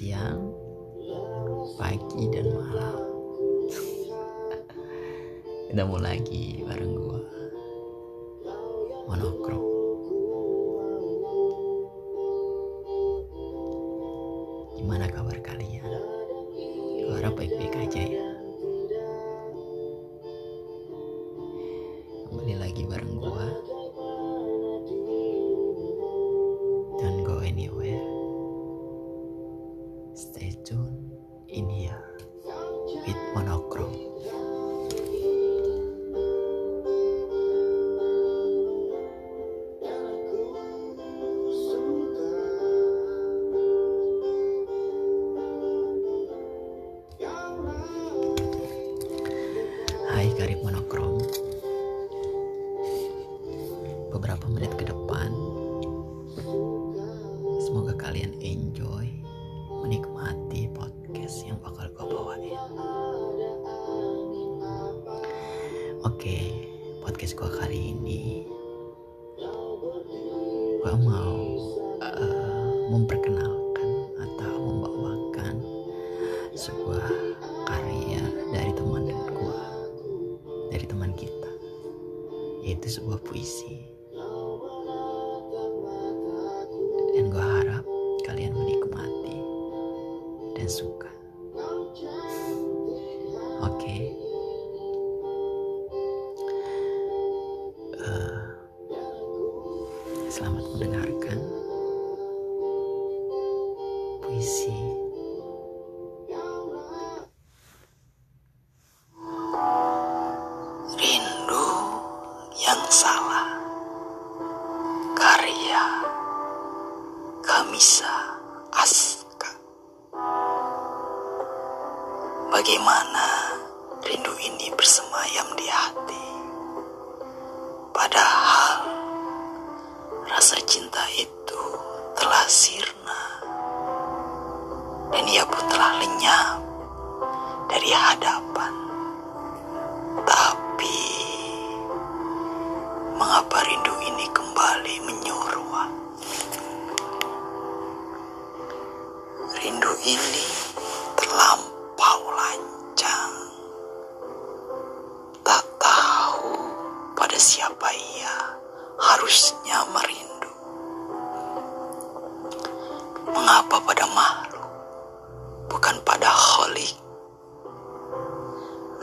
siang, pagi, dan malam. Ketemu lagi bareng in here Oke Podcast gue kali ini Gue mau eh, Memperkenalkan Atau membawakan Sebuah karya dari teman gue Dari teman kita Yaitu sebuah puisi selamat mendengarkan puisi.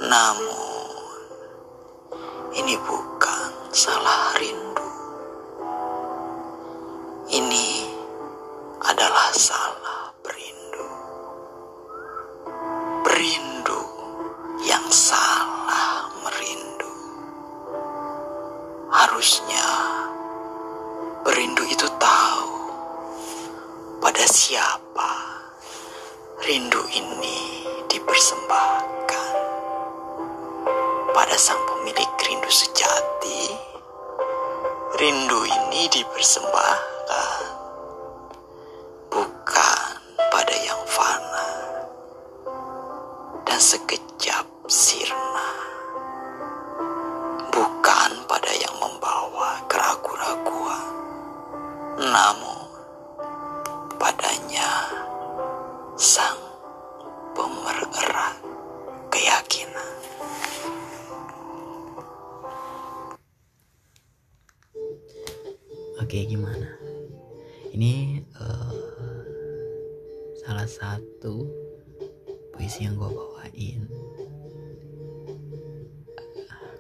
Namun, ini bukan salah rindu. Rindu ini dipersembahkan bukan pada yang fana dan sekejap sirna, bukan pada yang membawa keraguan-raguan, namun salah satu puisi yang gue bawain.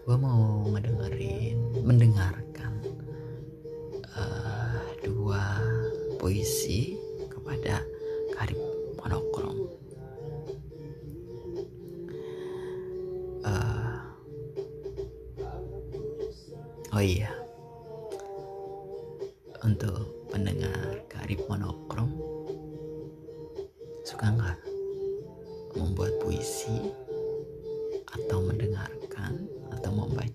Gue mau ngedengerin, mendengarkan eh, dua puisi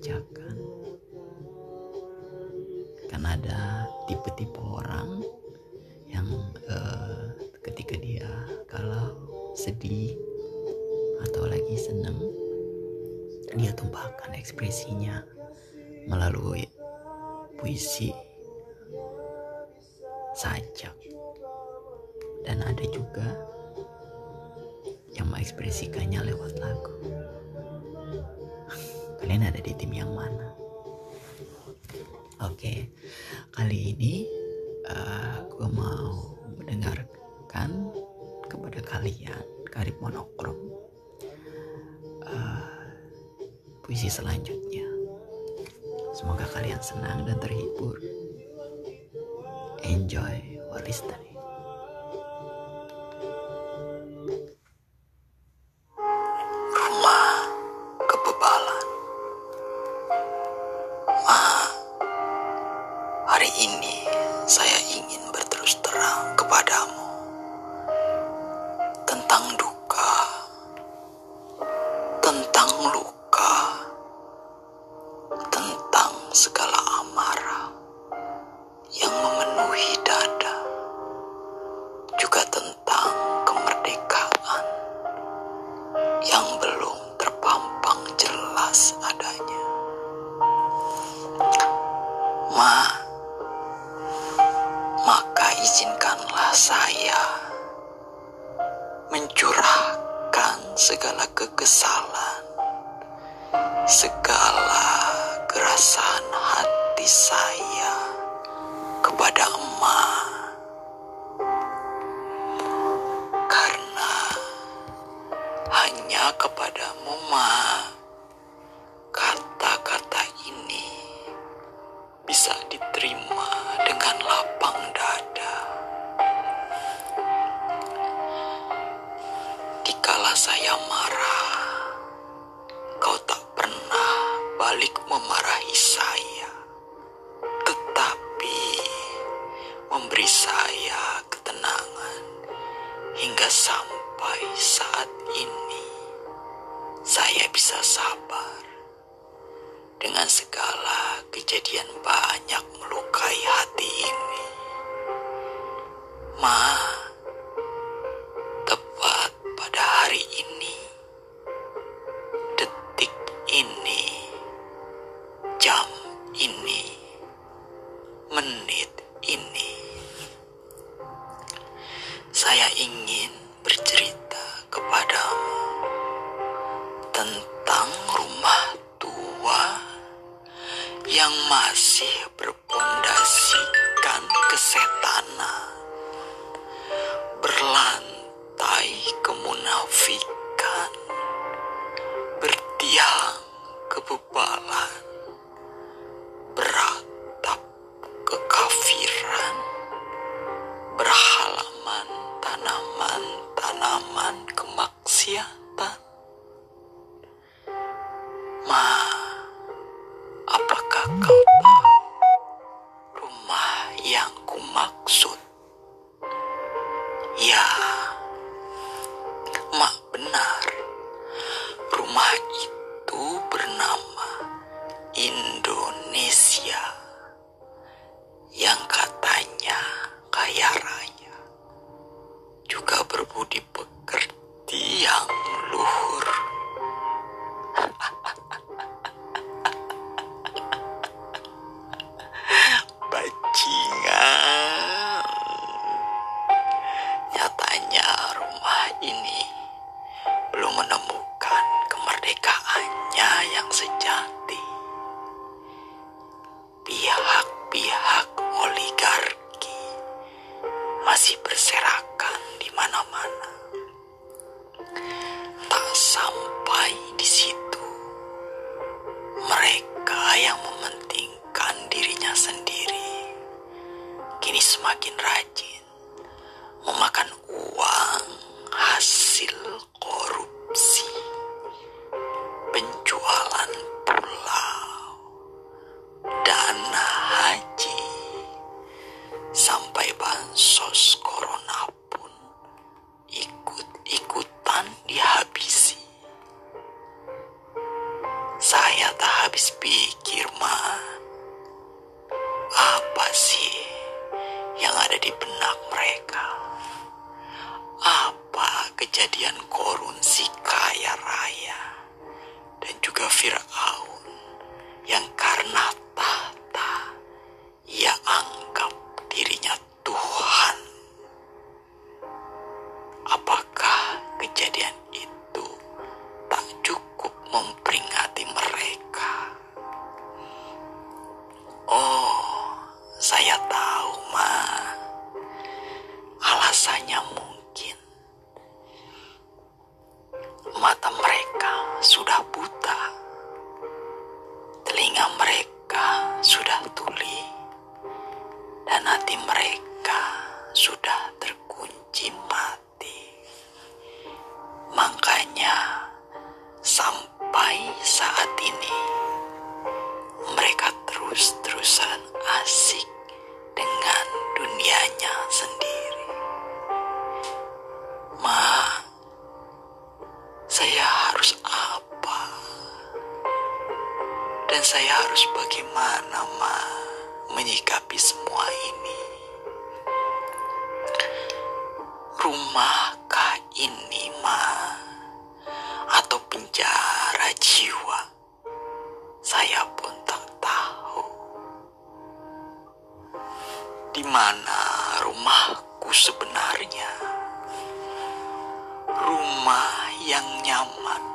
membacakan kan ada tipe-tipe orang yang eh, ketika dia kalau sedih atau lagi seneng dia tumpahkan ekspresinya melalui puisi sajak dan ada juga yang mengekspresikannya lewat lagu. Kalian ada di tim yang mana? Oke, kali ini uh, eh, gue mau mendengarkan kepada kalian karib monokrom uh, puisi selanjutnya. Semoga kalian senang dan terhibur. Enjoy while listening. Segala segala kerasan hati saya kepada emak. Karena hanya kepadamu, Ma, kata-kata ini bisa diterima dengan lapang dada. Dikala saya marah, balik memarahi saya, tetapi memberi saya ketenangan hingga sampai saat ini saya bisa sabar dengan segala kejadian banyak melukai hati ini. Ma, ingin bercerita kepadamu tentang rumah tua yang masih berpondasikan kesetanan, berlantai kemunafikan, bertiang kebebalan, tanaman-tanaman kemaksiatan. keluarga Firaun yang karena tahta ya ia angkat. Dan hati mereka sudah terkunci mati. Makanya sampai saat ini mereka terus-terusan asik dengan dunianya sendiri. Ma, saya harus apa? Dan saya harus bagaimana, Ma, menyikapi semua ini? Rumahkah ini, Ma? Atau penjara jiwa? Saya pun tak tahu. Di mana rumahku sebenarnya? Rumah yang nyaman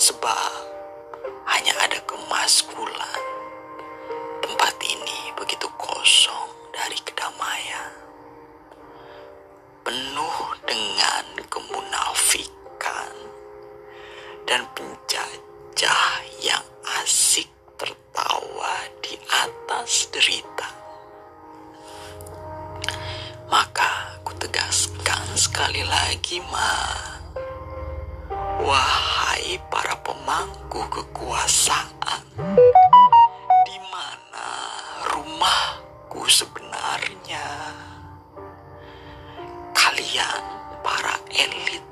Sebab hanya ada kemaskulan. Tempat ini begitu kosong dari kedamaian. Penuh dengan kemunafikan dan penjajah yang asik tertawa di atas derita. Maka ku tegaskan sekali lagi, Ma. Wahai para pemangku kekuasaan, di mana rumahku sebenarnya? Kalian para elit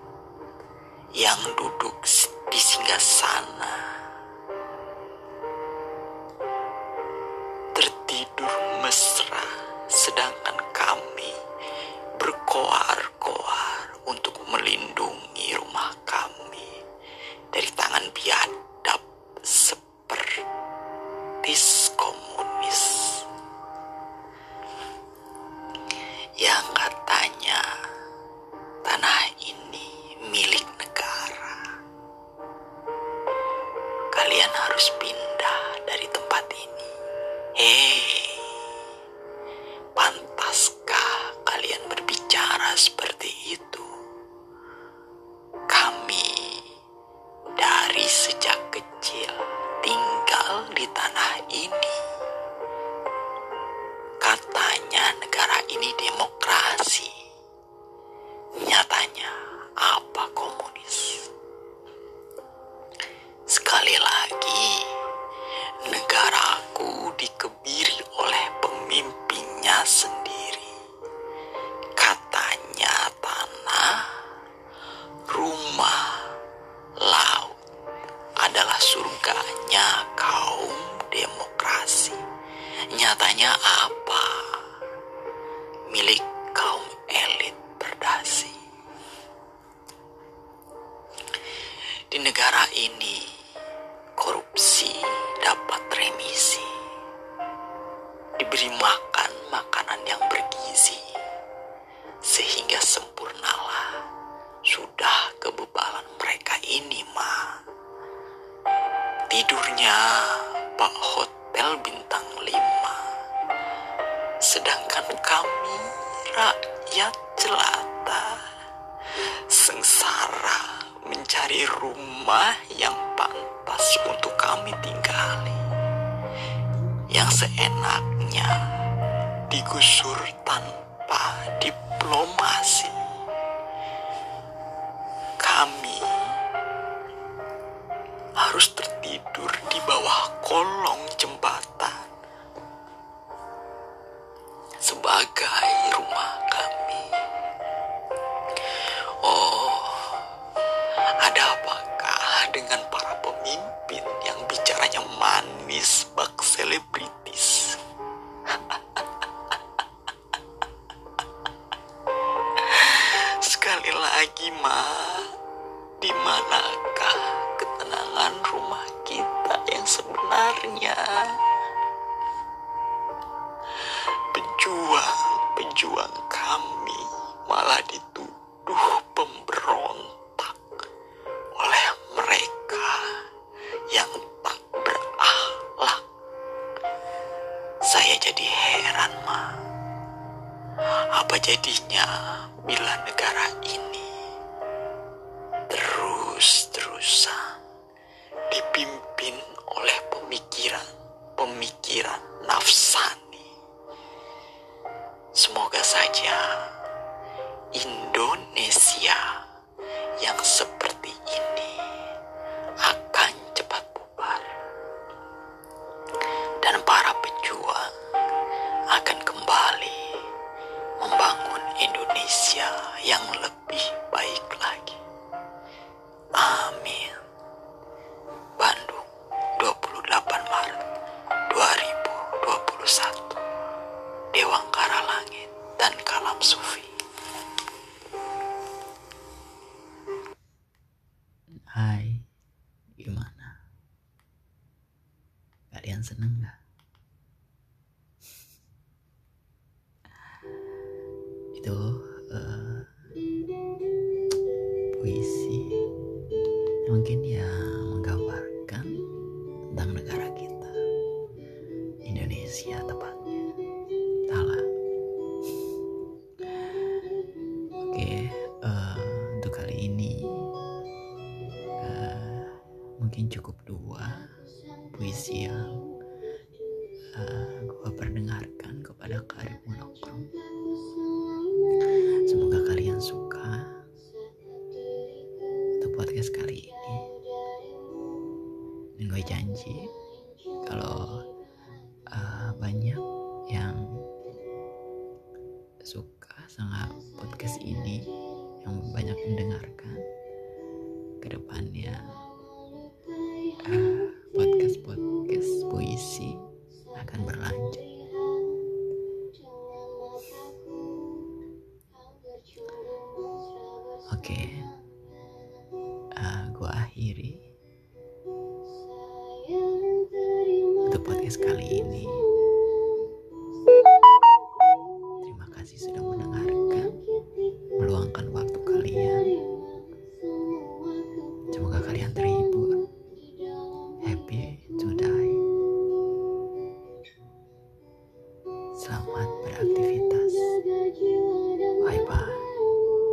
yang duduk di singgah sana Sekali lagi, negaraku Diberi makan makanan yang bergizi. Sehingga sempurnalah sudah kebebalan mereka ini, Ma. Tidurnya Pak Hotel Bintang 5. Sedangkan kami rakyat jelata sengsara mencari rumah yang pantas untuk kami tinggali. Yang dunia digusur tanpa diplomasi. Kami harus ter rumah kita yang sebenarnya. Semoga saja Indonesia yang sebelumnya Hai, gimana? Kalian seneng gak? dua puisi yang uh, eh, gue perdengarkan kepada karimunokrum monokrom semoga kalian suka untuk podcast kali ini. Dan gue janji Oke, okay. uh, gue akhiri.